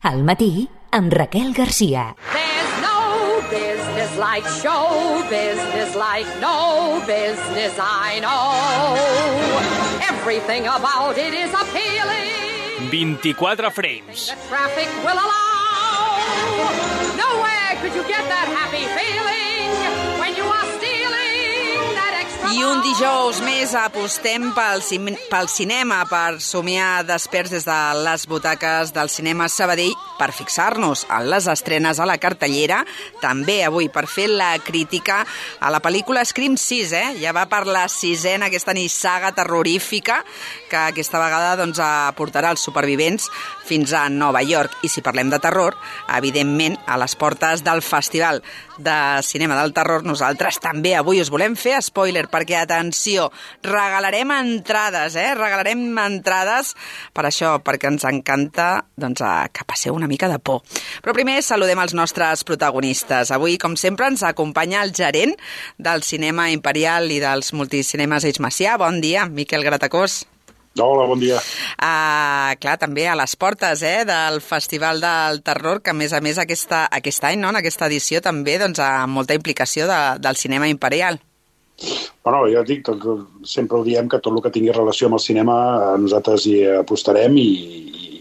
Al matí, amb Raquel Garcia. There's no business like show business, like no business I know. Everything about it is appealing. 24 frames. The traffic will allow. Nowhere could you get that happy feeling when you are. I un dijous més apostem pel, pel cinema, per somiar desperts des de les butaques del cinema Sabadell, per fixar-nos en les estrenes a la cartellera, també avui per fer la crítica a la pel·lícula Scream 6, eh? Ja va per la sisena, aquesta nissaga terrorífica, que aquesta vegada doncs, portarà els supervivents fins a Nova York. I si parlem de terror, evidentment, a les portes del Festival de Cinema del Terror, nosaltres també avui us volem fer spoiler, perquè, atenció, regalarem entrades, eh? Regalarem entrades per això, perquè ens encanta doncs, eh, que passeu una mica de por. Però primer saludem els nostres protagonistes. Avui, com sempre, ens acompanya el gerent del Cinema Imperial i dels multicinemes Eix Macià. Bon dia, Miquel Gratacós. Hola, bon dia. Uh, clar, també a les portes eh, del Festival del Terror, que a més a més aquesta, aquest any, no, en aquesta edició també, doncs, amb molta implicació de, del cinema imperial. Bueno, ja dic, tot, sempre ho diem que tot el que tingui relació amb el cinema eh, nosaltres hi apostarem i,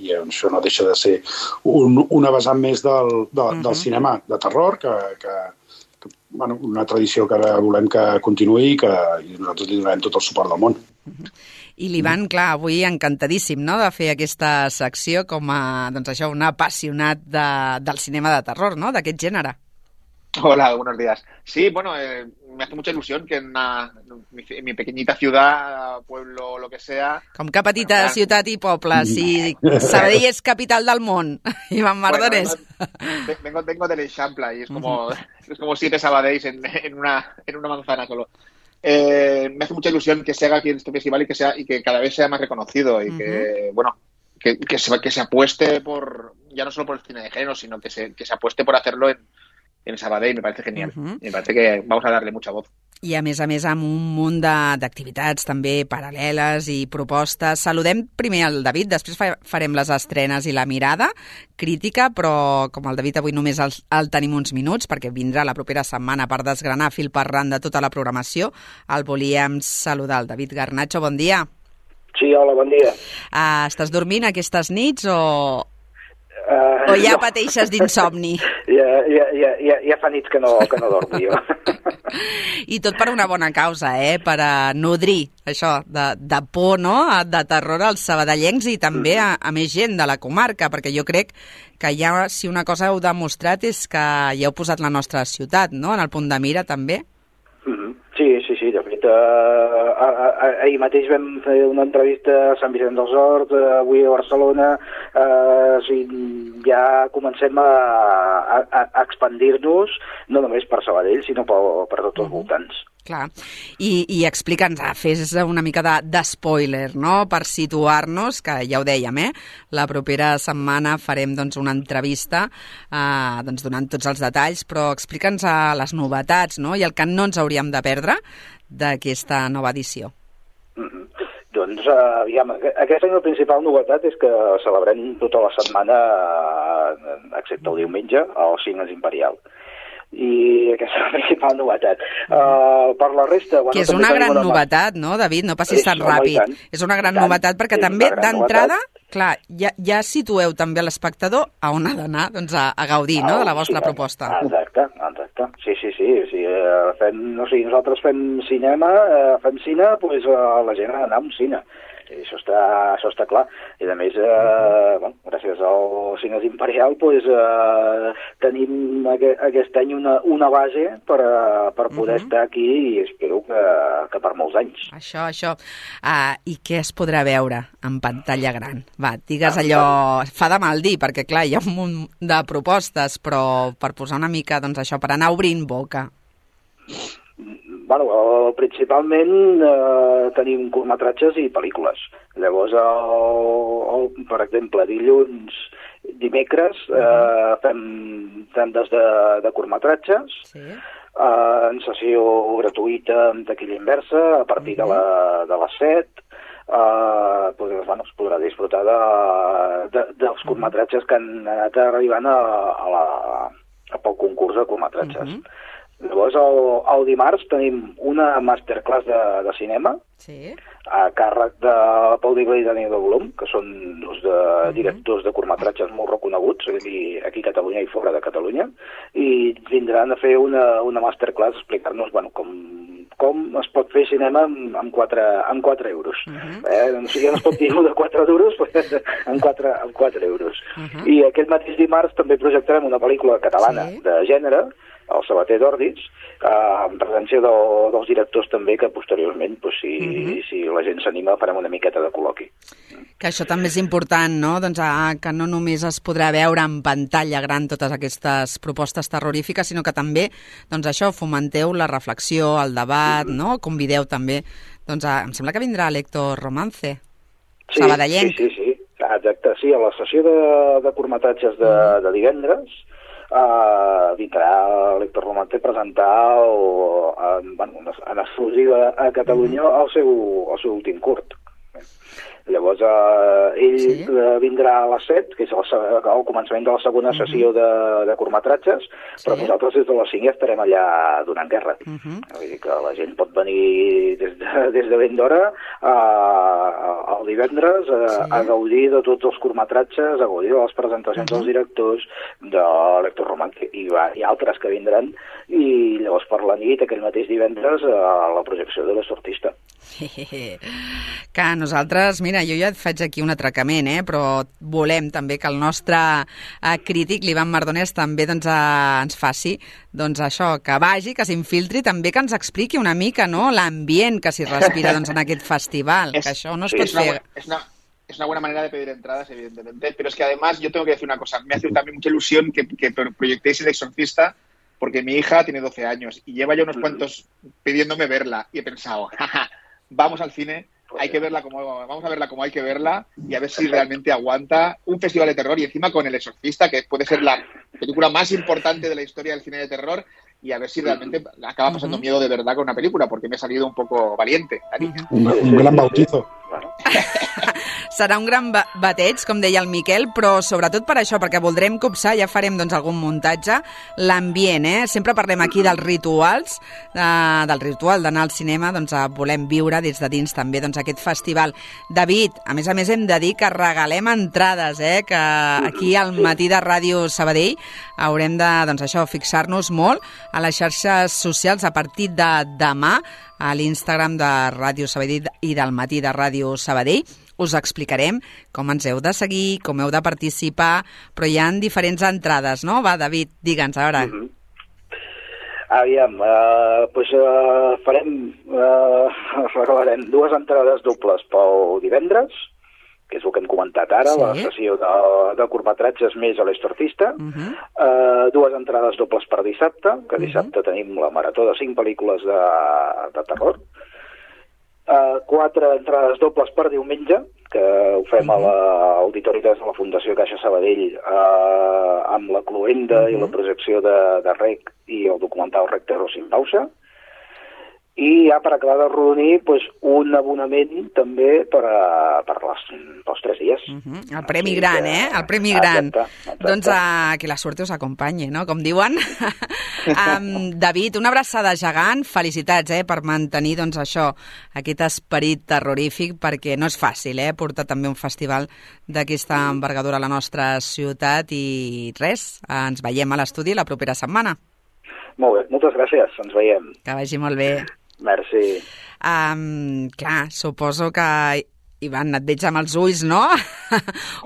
i això no deixa de ser un, una vessant més del, de, uh -huh. del cinema de terror, que, que, que bueno, una tradició que ara volem que continuï i que i nosaltres li donarem tot el suport del món. I l'Ivan, clar, avui encantadíssim no?, de fer aquesta secció com a, doncs això, un apassionat de, del cinema de terror, no?, d'aquest gènere. Hola, buenos días. Sí, bueno, eh, me hace mucha ilusión que en, una, mi, en mi pequeñita ciudad, pueblo, lo que sea... Com que petita Bueno, ciutat i poble, si Sabadell és capital del món, Ivan Mardones. Bueno, ve- vengo, vengo del Eixample y es como, es como siete Sabadells en, en, una, en una manzana solo. Eh, me hace mucha ilusión que se haga aquí este festival y que, sea, y que cada vez sea más reconocido y que, bueno, que, que, se, que se apueste por, ya no solo por el cine de género, sino que se, que se apueste por hacerlo en, en Sabadell. Me parece genial. Ujú. Me parece que vamos a darle mucha voz. I a més a més amb un munt de- d'activitats també paral·leles i propostes. Saludem primer el David, després fa, farem les estrenes i la mirada crítica, però com el David avui només el, el tenim uns minuts perquè vindrà la propera setmana per desgranar fil per ran de tota la programació, el volíem saludar. El David Garnacho, bon dia. Sí, hola, bon dia. Uh, estàs dormint aquestes nits o, Uh, o ja pateixes d'insomni? Ja, ja, ja, ja, ja fa nits que no, que no dormo jo. I tot per una bona causa, eh? Per a nodrir això de, de por, no?, de terror als sabadellencs i també a, a més gent de la comarca, perquè jo crec que ja, si una cosa heu demostrat és que ja heu posat la nostra ciutat, no?, en el punt de mira, també. Mhm. A, ahir mateix vam fer una entrevista a Sant Vicent dels Horts, uh, avui a Barcelona, uh, o sigui, ja comencem a, a, a expandir-nos, no només per Sabadell, sinó per, per tots els voltants. Clar. I, i explica'ns, ah, fes una mica de, de no?, per situar-nos, que ja ho dèiem, eh? La propera setmana farem doncs, una entrevista eh, doncs, donant tots els detalls, però explica'ns eh, les novetats, no?, i el que no ens hauríem de perdre d'aquesta nova edició. Mhm. Doncs, uh, aviam, aqu- aquest any la principal novetat és que celebrem tota la setmana, uh, excepte el diumenge, al Cines Imperial. I aquesta és la principal novetat. Uh, per la resta... Bueno, que és una gran ma- novetat, no, David? No passis tan ràpid. tant. És una gran tant. novetat perquè també, una d'entrada, clar, ja, ja situeu també l'espectador a on ha d'anar doncs, a, a gaudir no, de la Ah, vostra sí, proposta. Exacte, exacte. Sí, sí, sí. Sigui, eh, fem, o sigui, nosaltres fem cinema, eh, fem cine, doncs eh, la gent ha d'anar a un cine. I això està, això està clar. I a més, eh, bueno, gràcies al Cines Imperial, doncs, eh, tenim aquest, aquest any una, una base per, a- per poder Mhm. estar aquí i espero que, que per molts anys. Això, això. Uh, I què es podrà veure en pantalla gran? Va, digues Ah, allò... Fa de mal dir, perquè, clar, hi ha un munt de propostes, però per posar una mica, doncs això, per anar obrint boca. Bueno, eh, principalment eh, tenim curtmetratges i pel·lícules. Llavors, el, el, per exemple, dilluns, dimecres, eh, fem tandes de, de curtmetratges, Sí. eh, en sessió gratuïta amb taquilla inversa, a partir de, la, de les 7. eh, pues, bueno, es podrà disfrutar de, de, dels curtmetratges que han anat arribant a, a la, a pel concurs de curtmetratges. Mhm. Llavors, el, el dimarts tenim una masterclass de, de cinema Sí. a càrrec de Pau Digla i Daniel de Volum, que són dos de, directors de curtmetratges molt reconeguts aquí, aquí a Catalunya i fora de Catalunya, i vindran a fer una, una masterclass a explicar-nos bueno, com, com es pot fer cinema amb, amb, 4, amb 4 euros. Uh -huh. eh? O sigui, no es pot dir de 4 duros, però amb 4, amb 4 euros. Uh -huh. I aquest mateix dimarts també projectarem una pel·lícula catalana Sí. de gènere, el Sabater d'Ordis, eh, en presència del, dels directors també, que posteriorment, pues, si, Mhm. si la gent s'anima, farem una miqueta de col·loqui. Que això també és important, no? Doncs ah, que no només es podrà veure en pantalla gran totes aquestes propostes terrorífiques, sinó que també, doncs això, fomenteu la reflexió, el debat, no? Convideu també, doncs a, em sembla que vindrà l'Héctor Romance, Sí, sabadellenc. Sí, sí, sí. Exacte, sí, a la sessió de, de curtmetratges de, de divendres uh, vindrà l'Héctor Romante a presentar o, en, bueno, en- exclusiva a Catalunya el, seu, el seu últim curt. Llavors, eh, ell Sí. sí. vindrà a les 7, que és el, el començament de la segona sessió de, de curtmetratges, però Sí. nosaltres des de les 5 ja estarem allà donant guerra. Mhm. Vull dir que la gent pot venir des de, des de ben d'hora a, el divendres a, Sí. a gaudir de tots els curtmetratges, a gaudir de les presentacions dels directors, de l'Hector Roman hi, va, ha altres que vindran, i llavors per la nit, aquell mateix divendres, a la projecció de l'esortista. Que nosaltres, mira, jo ja et faig aquí un atracament, eh? però volem també que el nostre eh, crític, l'Ivan Mardonès, també doncs, eh, ens faci doncs, això, que vagi, que s'infiltri, també que ens expliqui una mica no? l'ambient que s'hi respira doncs, en aquest festival, que això no es sí, pot es una, fer... buena- es, una, es una buena manera de pedir entradas, evidentemente, pero es que además yo tengo que decir una cosa, me hace también mucha ilusión que, que pro- proyectéis El Exorcista, porque mi hija tiene 12 años y lleva ya unos cuantos pidiéndome verla y he pensado, "Jaja, vamos al cine, hay que verla como vamos a verla como hay que verla y a ver si realmente aguanta un festival de terror y encima con El Exorcista, que puede ser la película más importante de la historia del cine de terror y a ver si realmente acaba pasando miedo de verdad con una película, porque me he salido un poco valiente, la niña. Un, un gran bautizo. Serà un gran ba- bateig, com deia el Miquel, però sobretot per això, perquè voldrem copsar, ja farem doncs, algun muntatge, l'ambient, eh? Sempre parlem aquí dels rituals, eh, del ritual d'anar al cinema, doncs eh, volem viure des de dins també doncs, aquest festival. David, a més a més hem de dir que regalem entrades, eh? que aquí al matí de Ràdio Sabadell haurem de, doncs això, fixar-nos molt a les xarxes socials a partir de demà a l'Instagram de Ràdio Sabadell i del matí de Ràdio Sabadell. Us explicarem com ens heu de seguir, com heu de participar, però hi ha diferents entrades, no? Va, David, digue'ns, a veure. Mhm. Aviam, uh, pues, uh, farem, uh, regalarem dues entrades dobles pel divendres, que és el que hem comentat ara, Sí. la sessió de, de curtmetratges més a l'estortista, Uh -huh. uh, dues entrades dobles per dissabte, que dissabte tenim la marató de cinc pel·lícules de, de terror, uh, quatre entrades dobles per diumenge, que ho fem a l'Auditori 3 de la Fundació Caixa Sabadell eh, amb la cluenda i la projecció de, de REC i el documental REC Terror sin pausa. I ja per acabar de reunir pues, un abonament també per, a, per les, pels tres dies. Uh -huh. El premi Així gran, que- eh? El premi gran. Exacte, exacte. Doncs uh, que la sort us acompanyi, no? Com diuen. um, David, una abraçada gegant. Felicitats, eh? Per mantenir, doncs, això, aquest esperit terrorífic, perquè no és fàcil, eh? Portar també un festival d'aquesta envergadura a la nostra ciutat i res, ens veiem a l'estudi la propera setmana. Molt bé, moltes gràcies, ens veiem. Que vagi molt bé. Merci. Um, clar, suposo que... Ivan, et veig amb els ulls, no?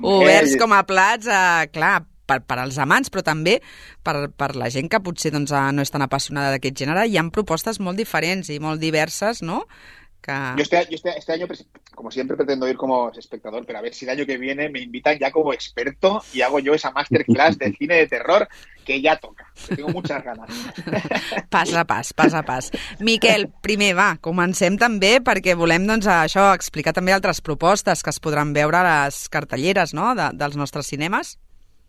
Oberts com a plats, uh, clar, per, per als amants, però també per, per la gent que potser doncs, eh, no és tan apassionada d'aquest gènere. Hi han propostes molt diferents i molt diverses, no? Que... Yo este, yo este, este año, como siempre, pretendo ir como espectador, pero a ver si el año que viene me invitan ya como experto y hago yo esa masterclass de cine de terror que ya toca. que tengo muchas ganas. Pas a pas, pas a pas. Miquel, primer, va, comencem també perquè volem, doncs, això, explicar també altres propostes que es podran veure a les cartelleres, no?, de, dels nostres cinemes.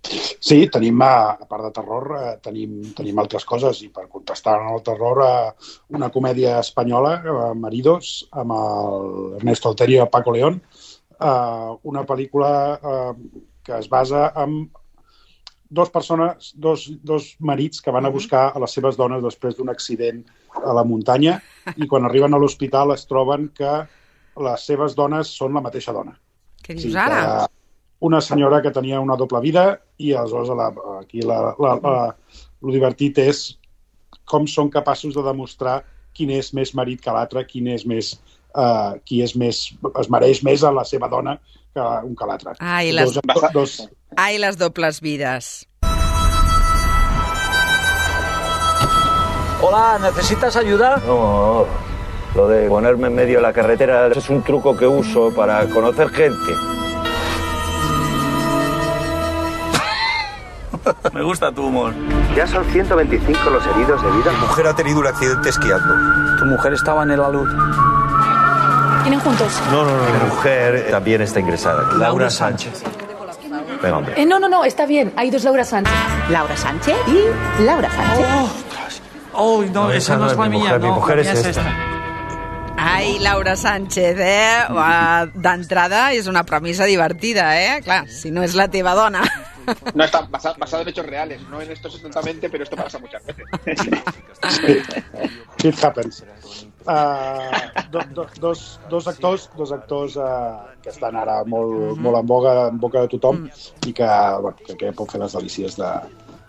Sí, tenim, a a part de terror, eh, tenim, tenim altres coses i per contrastar amb el terror, eh, una comèdia espanyola, eh, Maridos, amb el Ernesto Alterio i Paco León, eh, una pel·lícula eh, que es basa en dos persones, dos, dos marits que van a buscar a les seves dones després d'un accident a la muntanya i quan arriben a l'hospital es troben que les seves dones són la mateixa dona. Què O dius sigui ara? que una senyora que tenia una doble vida i aleshores la, aquí la, la, la, el divertit és com són capaços de demostrar quin és més marit que l'altre, quin és més, uh, qui és més, es mereix més a la seva dona que un que l'altre. Ai, les- Dos, dos, Ai, les dobles vides. Hola, ¿necesitas ayuda? No, lo de ponerme en medio de la carretera es un truco que uso para conocer gente. Me gusta tu humor. Ya son 125 los heridos de vida. Mi mujer ha tenido un accidente esquiando. Tu mujer estaba en el alud. ¿Tienen juntos? No, no, no. Mi mujer también está ingresada. Laura Sánchez. Venga, hombre. Eh, no, no, no, está bien. Hay dos Laura Sánchez. Laura Sánchez y Laura Sánchez. Oh, no, esa no, es la mi mía. mujer, mi no, mujer la es esta. Ai, Laura Sánchez, eh? D'entrada és una premissa divertida, eh? Clar, si no és la teva dona. No está basado, basado en hechos reales, no en estos exactamente, pero esto pasa muchas veces. It happens. Uh, do, do, dos, dos actors, dos actors uh, que estan ara molt, molt en boga, en boca de tothom i que, bueno, que, que pot fer les delícies de,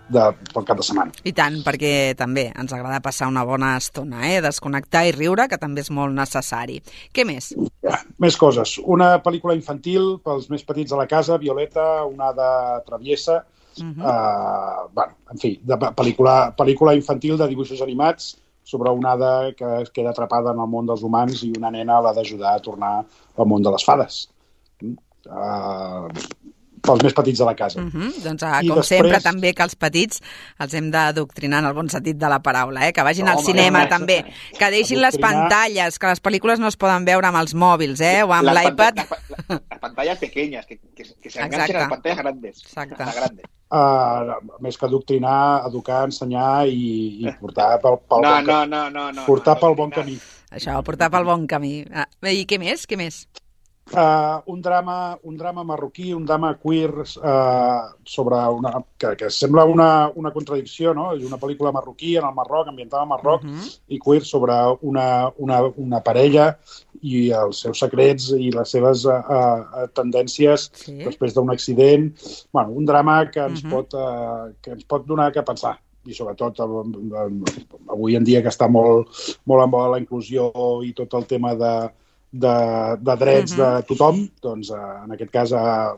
de, pel cap de setmana. I tant, perquè també ens agrada passar una bona estona, eh? Desconnectar i riure, que també és molt necessari. Què més? Ja, més coses. Una pel·lícula infantil pels més petits de la casa, Violeta, una de traviesa, uh -huh. uh, bueno, en fi, de pe- pel·lícula, pel·lícula infantil de dibuixos animats sobre una hada que es queda atrapada en el món dels humans i una nena l'ha d'ajudar a tornar al món de les fades. Uh, pels més petits de la casa. Uh -huh. Doncs, I com després- sempre, també que els petits els hem d'adoctrinar en el bon sentit de la paraula, eh? que vagin al Home, cinema home, també, que deixin les adoctrinar- pantalles, que les pel·lícules no es poden veure amb els mòbils eh? o amb l'iPad. panta- la- las pantallas pequeñas, que, que, que se enganchen Exacte. a las pantallas grandes. Exacte. A la grande. Uh, més que adoctrinar, educar, ensenyar i, i portar pel, pel No, bon, no, no, no, no. portar no, pel no, bon no. camí. Això, portar pel bon camí. Ah, I què més? Què més? Uh, un, drama, un drama marroquí, un drama queer uh, sobre una, que, que sembla una, una contradicció, no? És una pel·lícula marroquí en el Marroc, ambientada al Marroc, Uh -huh. i queer sobre una, una, una parella i els seus secrets i les seves uh, uh, tendències Sí. després d'un accident. Bueno, un drama que ens, Mhm. pot, uh, que ens pot donar que pensar i sobretot avui en dia que està molt, molt en boga la inclusió i tot el tema de, de, de drets Mhm. de tothom, doncs eh, en aquest cas eh,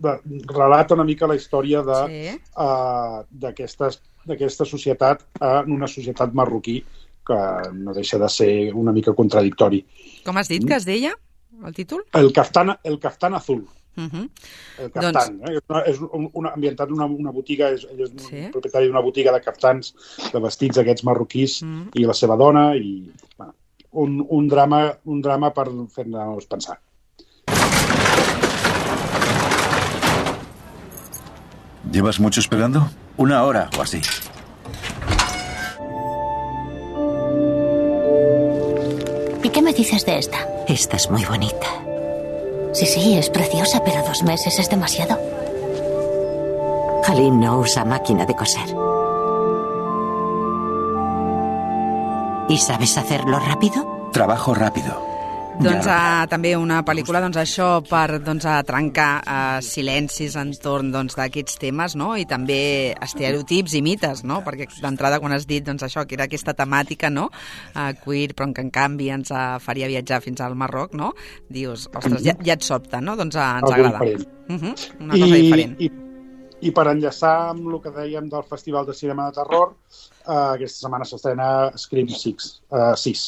de, relata una mica la història de, Sí. uh, d'aquesta societat en una societat marroquí que no deixa de ser una mica contradictori. Com has dit que es deia, el títol? El Caftán, el Caftán Azul. Uh -huh. El Caftán, doncs... eh? és, una, és un, una, ambientat en una, una botiga, és, ell és un Sí. propietari d'una botiga de caftans, de vestits aquests marroquís, Mm. i la seva dona, i bueno, un, un, drama, un drama per fer-nos pensar. ¿Llevas mucho esperando? Una hora o así. ¿Y qué me dices de esta? Esta es muy bonita. Sí, sí, es preciosa, pero dos meses es demasiado. Halim no usa máquina de coser. ¿Y sabes hacerlo rápido? Trabajo rápido. Doncs Ya. uh, també una pel·lícula, doncs això, per doncs, a trencar uh, silencis entorn doncs, d'aquests temes, no? I també estereotips i mites, no? Perquè d'entrada quan has dit doncs, això, que era aquesta temàtica, no? Uh, queer, però que en canvi ens uh, faria viatjar fins al Marroc, no? Dius, ostres, ja, ja et sobta, no? Doncs uh, ens agrada. Uh -huh, una cosa diferent. I, I per enllaçar amb el que dèiem del Festival de Cinema de Terror, eh, aquesta setmana s'estrena Scream 6, eh, 6,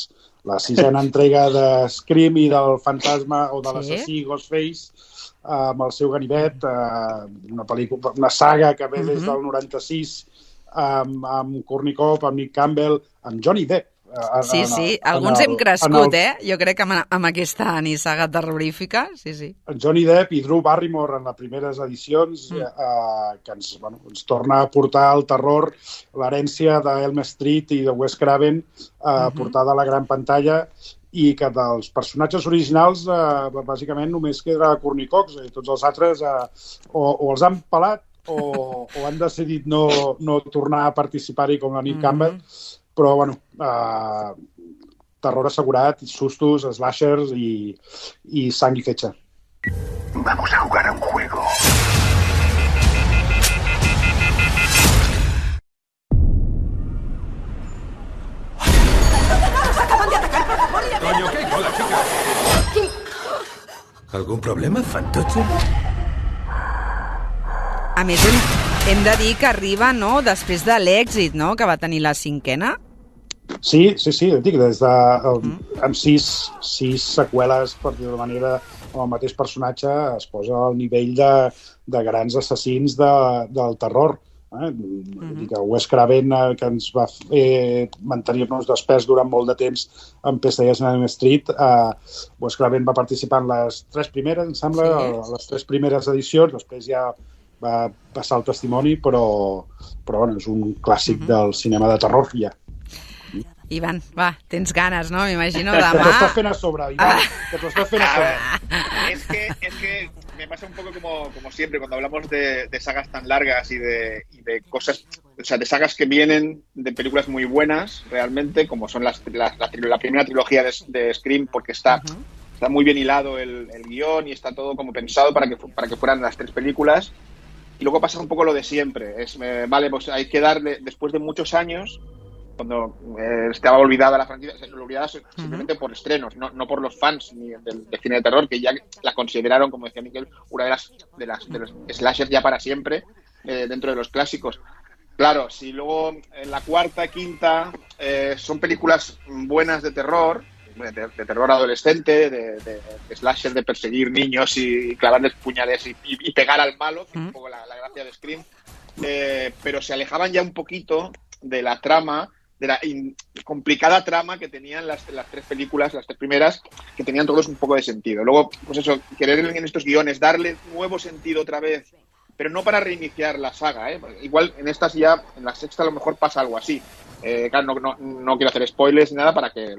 la sisena entrega de Scream i del fantasma o de Sí. l'assassí Ghostface eh, amb el seu ganivet, eh, una, pel·lícula, una saga que ve des Mhm. del 96 amb, amb Cobb, amb Nick Campbell, amb Johnny Depp, En, Sí, sí, en alguns el- hem crescut, el- eh? Jo crec que amb, amb aquesta nissaga terrorífica, sí, sí. Johnny Depp i Drew Barrymore en les primeres edicions mm. eh, que ens, bueno, ens torna a portar el terror, l'herència d'Elm Street i de Wes Craven eh, uh -huh. portada a la gran pantalla i que dels personatges originals eh, bàsicament només queda Courtney Cox i tots els altres eh, o, o els han pelat o, o han decidit no, no tornar a participar-hi com la Nick Mhm. Campbell però bueno eh, terror assegurat, sustos, slashers i, i sang i fetge. Vamos a jugar a un juego. Coño, ¿qué? Hola, chica. ¿Algún problema, Fantozzi? A més, hem, hem de dir que arriba, no?, després de l'èxit, no?, que va tenir la cinquena. Sí, sí, sí, et dic, des de, el, amb sis, sis seqüeles, per dir-ho d'una manera, amb el mateix personatge, es posa al nivell de, de grans assassins de, del terror. Eh? Mm -hmm. que Wes Craven, eh, que ens va fer mantenir-nos despers durant molt de temps en Pesadillas en Elm Street, eh, Wes Craven va participar en les tres primeres, em sembla, Sí. les tres primeres edicions, després ja va passar el testimoni, però, però bueno, és un clàssic del cinema de terror, ja. Ivan, va, tens ganes, no?, m'imagino, Que t'ho demà... estàs fent a sobre, Iván. Que t'ho estás fent a sobre. Es que, es que me pasa un poco como, como siempre cuando hablamos de, de sagas tan largas y de, y de cosas, o sea, de sagas que vienen de películas muy buenas, realmente, como son las, la, la, primera trilogía de, de Scream, porque está, está muy bien hilado el, el guion y está todo como pensado para que, para que fueran las tres películas. Y luego pasa un poco lo de siempre. Es, eh, vale, pues hay que darle, después de muchos años, cuando eh, estaba olvidada la franquicia, se olvidada simplemente por estrenos, no, no por los fans ni del, del cine de terror, que ya la consideraron, como decía Miguel, una de las de, las, de los slashers ya para siempre, eh, dentro de los clásicos. Claro, si luego en la cuarta, quinta, eh, son películas buenas de terror, de, de terror adolescente, de, de, de slasher, de perseguir niños y clavarles puñales y, y- y pegar al malo, que es un poco la, la gracia de Scream, eh, pero se alejaban ya un poquito de la trama, de la complicada trama que tenían las, las tres películas, las tres primeras, que tenían todos un poco de sentido. Luego, pues eso, querer en, estos guiones darle nuevo sentido otra vez, pero no para reiniciar la saga, ¿eh? Igual en estas ya, en la sexta a lo mejor pasa algo así. Eh, claro, no, no, no quiero hacer spoilers ni nada para que,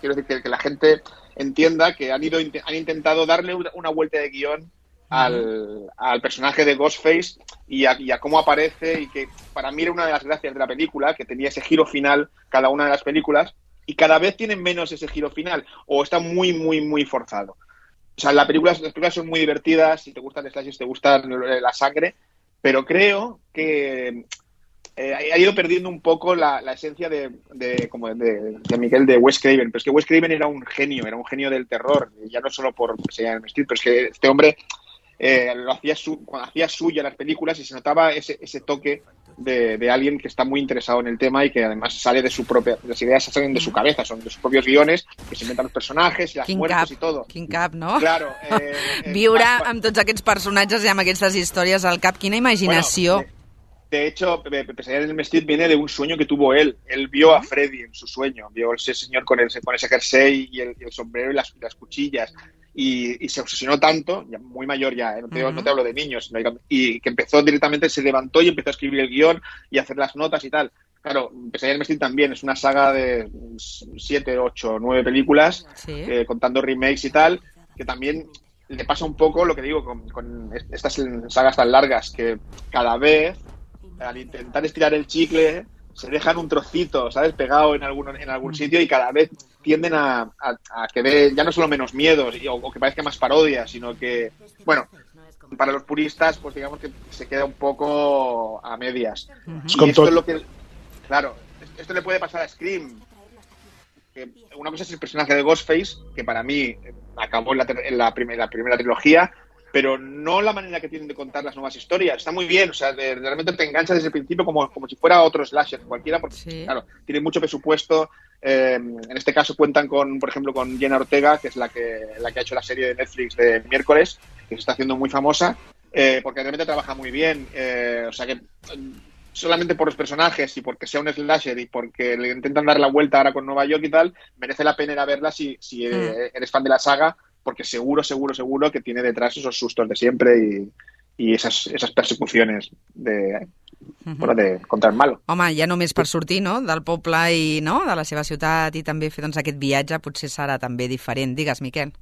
quiero decir que, que la gente entienda que han ido, han intentado darle una vuelta de guion al, al personaje de Ghostface y a, y a cómo aparece y que para mí era una de las gracias de la película, que tenía ese giro final cada una de las películas y cada vez tienen menos ese giro final o está muy, muy, muy forzado. O sea, la película, las películas son muy divertidas, si te gustan los slashes, te gusta la sangre, pero creo que eh, ha ido perdiendo un poco la, la esencia de, como de, de Miguel de Wes Craven. Pero es que Wes Craven era un genio, era un genio del terror, ya no solo por se llama Street, pero es que este hombre eh, lo hacía, su, cuando hacía suya las películas y se notaba ese, ese toque de, de, alguien que está muy interesado en el tema y que además sale de su propia, las ideas salen de su cabeza, son de sus propios guiones, que se inventan los personajes y las muertes cap, y todo. quin cap, no? Claro. Eh, eh, Viure pa- amb tots aquests personatges i amb aquestes històries al cap, quina imaginació. De hecho, Pe- Pe- Pesadilla en el Street viene de un sueño que tuvo él. Él vio a Freddy en su sueño, vio a ese señor con, el, con ese jersey y el, y el sombrero y las, las cuchillas. Y, y se obsesionó tanto, ya muy mayor ya, ¿eh? no, te, no te hablo de niños, sino que- y que empezó directamente, se levantó y empezó a escribir el guion y a hacer las notas y tal. Claro, Pesadilla en el Street también es una saga de siete, ocho, nueve películas, Sí. eh, contando remakes y tal, que también le pasa un poco lo que digo con, con estas sagas tan largas, que cada vez al intentar estirar el chicle se dejan un trocito, ¿sabes? Pegado en algún, en algún sitio y cada vez tienden a, a- a que dé ya no solo menos miedos o, o que parezca más parodia, sino que, bueno, para los puristas, pues digamos que se queda un poco a medias. Y esto es lo que, claro, esto le puede pasar a Scream. Que una cosa es el personaje de Ghostface, que para mí acabó en la, en la, prim- en la primera trilogía, pero no la manera que tienen de contar las nuevas historias. Está muy bien, o sea, de- realmente te enganchas desde el principio como, como si fuera otro slasher cualquiera, porque, claro, tiene mucho presupuesto. eh, en este caso cuentan con, por ejemplo, con Jenna Ortega, que es la que, la que ha hecho la serie de Netflix de miércoles, que se está haciendo muy famosa, eh, porque realmente trabaja muy bien. eh, o sea que mm, solamente por los personajes y porque sea un slasher y porque le intentan dar la vuelta ahora con Nueva York y tal, merece la pena ir a verla si, si eh, eres fan de la saga, porque seguro, seguro, seguro que tiene detrás esos sustos de siempre y, y esas, esas persecuciones de, bueno, de, contra el malo. Home, ja només per sortir no? del poble i no? de la seva ciutat i també fer doncs, aquest viatge potser serà també diferent. Digues, Miquel.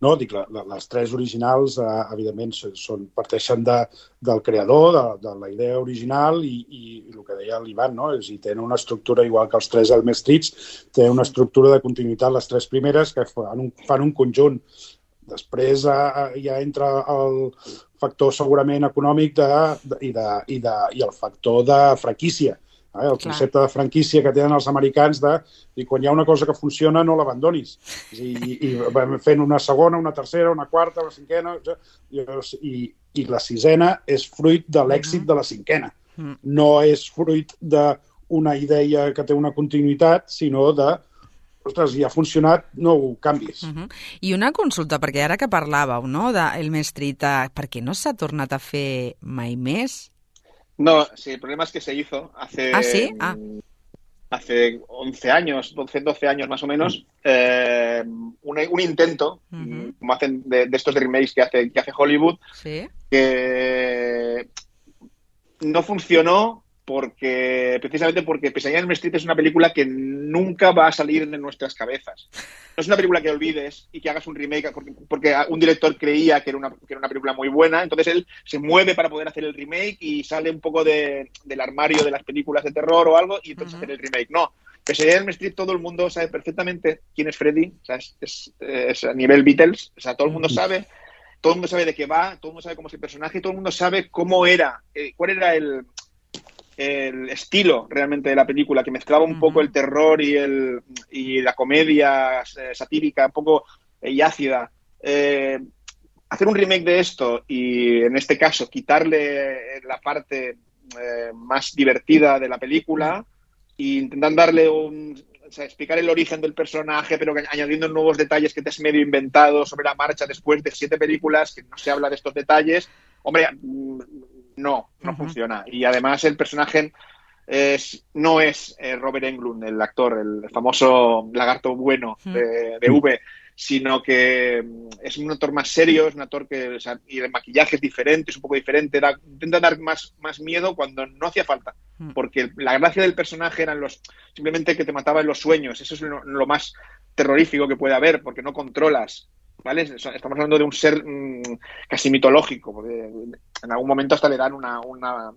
No, dic, la, la, les tres originals, eh, evidentment, són, parteixen de, del creador, de, de la idea original i, i, i el que deia l'Ivan, no? és a dir, tenen una estructura igual que els tres Elm Streets, tenen una estructura de continuïtat les tres primeres que fan un, fan un conjunt. Després eh, ja entra el factor segurament econòmic de, de, i, de, i, de, i el factor de franquícia. Eh? El concepte Clar. de franquícia que tenen els americans de i quan hi ha una cosa que funciona no l'abandonis. I, i vam fent una segona, una tercera, una quarta, una cinquena, i, i, i la sisena és fruit de l'èxit uh -huh. de la cinquena. -huh. No és fruit d'una idea que té una continuïtat, sinó de ostres, ja ha funcionat, no ho canvis. Uh -huh. I una consulta, perquè ara que parlàveu no, d'Elm Street, per què no s'ha tornat a fer mai més? No, sí, el problema es que se hizo hace... ¿Ah, sí? Ah. Hace 11 años, 12, 12 años más o menos, eh, un, un, intento, uh -huh. como hacen de, de, estos remakes que hace, que hace Hollywood, ¿Sí? que no funcionó porque precisamente porque Pesadilla en Street es una película que nunca va a salir de nuestras cabezas. No es una película que olvides y que hagas un remake porque, porque un director creía que era, una, que era, una, película muy buena, entonces él se mueve para poder hacer el remake y sale un poco de, del armario de las películas de terror o algo y entonces uh -huh. hacer el remake. No, Pesadilla en Street todo el mundo sabe perfectamente quién es Freddy, o sea, es, es, es a nivel Beatles, o sea, todo el mundo sabe todo el mundo sabe de qué va, todo el mundo sabe cómo es el personaje, todo el mundo sabe cómo era, eh, cuál era el, el estilo realmente de la película, que mezclaba un uh -huh. poco el terror y, el, y la comedia satírica, un poco y ácida. Eh, hacer un remake de esto y, en este caso, quitarle la parte eh, más divertida de la película e intentar darle un... O sea, explicar el origen del personaje, pero añadiendo nuevos detalles que te has medio inventado sobre la marcha después de siete películas, que no se habla de estos detalles. Hombre, no, no uh -huh. funciona. Y además el personaje es, no es eh, Robert Englund, el actor, el famoso lagarto bueno de, de V, sino que es un actor más serio, es un actor que, o sea, y el maquillaje es diferente, es un poco diferente, da, intenta dar más, más miedo cuando no hacía falta, porque la gracia del personaje eran los, simplemente que te mataba en los sueños, eso es lo, lo más terrorífico que puede haber, porque no controlas ¿vale? Estamos hablando de un ser mmm, casi mitológico, en algún momento hasta le dan una, una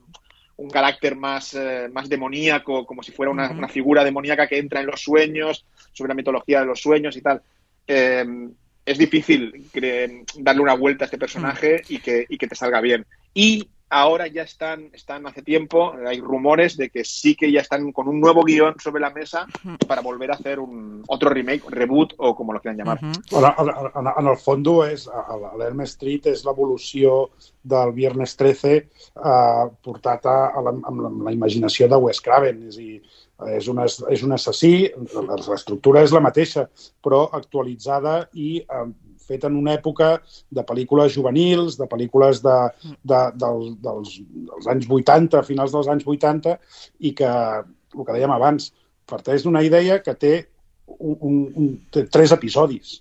un carácter más, eh, más demoníaco, como si fuera una, figura demoníaca que entra en los sueños, sobre la mitología de los sueños y tal. Eh, es difícil darle una vuelta a este personaje y, que, y que te salga bien. Y ahora ya están, están hace tiempo, hay rumores de que sí que ya están con un nuevo guión sobre la mesa para volver a hacer un otro remake, reboot o como lo quieran llamar. Uh -huh. en, en, en el fons és, l'Elm Street és l'evolució del Viernes 13 eh, portat a, a la, amb, la, amb la imaginació de Wes Craven, és a dir, és un, és un assassí, l'estructura és la mateixa, però actualitzada i eh, fet en una època de pel·lícules juvenils, de pel·lícules de, de, del, dels, dels anys 80, finals dels anys 80, i que, el que dèiem abans, parteix d'una idea que té, un, un, un, té tres episodis.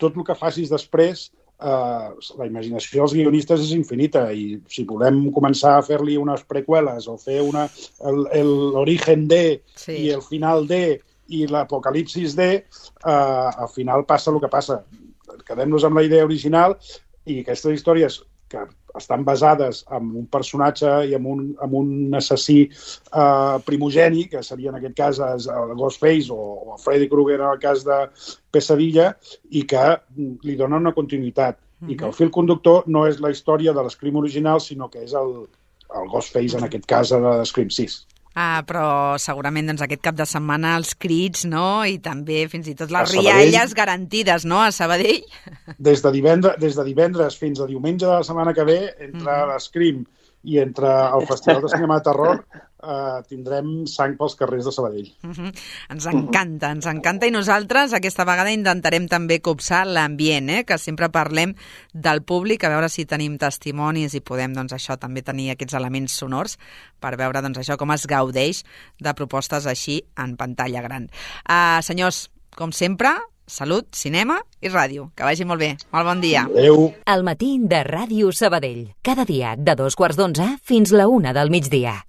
Tot el que facis després, eh, la imaginació dels guionistes és infinita i si volem començar a fer-li unes preqüeles o fer una, l'origen de sí. i el final de i l'apocalipsis de, eh, al final passa el que passa quedem-nos amb la idea original i aquestes històries que estan basades en un personatge i en un, en un assassí eh, primogeni, que seria en aquest cas el Ghostface o, o Freddy Krueger en el cas de Pesadilla, i que li donen una continuïtat. Mm -hmm. I que el fil conductor no és la història de l'escrim original, sinó que és el, el Ghostface, en aquest cas, de Scream 6. Ah, però segurament doncs, aquest cap de setmana els crits, no? I també fins i tot les rialles garantides, no?, a Sabadell. Des de, divendres, des de divendres fins a diumenge de la setmana que ve, entre mm -hmm. l'Scream i entre el Festival de Cinema de Terror, eh, tindrem sang pels carrers de Sabadell. Uh -huh. Ens encanta, ens encanta i nosaltres aquesta vegada intentarem també copsar l'ambient, eh? que sempre parlem del públic, a veure si tenim testimonis i podem doncs, això també tenir aquests elements sonors per veure doncs, això com es gaudeix de propostes així en pantalla gran. Uh, senyors, com sempre, salut, cinema i ràdio. Que vagi molt bé. Molt bon dia. Adéu. El matí de Ràdio Sabadell. Cada dia de dos quarts d'onze fins la una del migdia.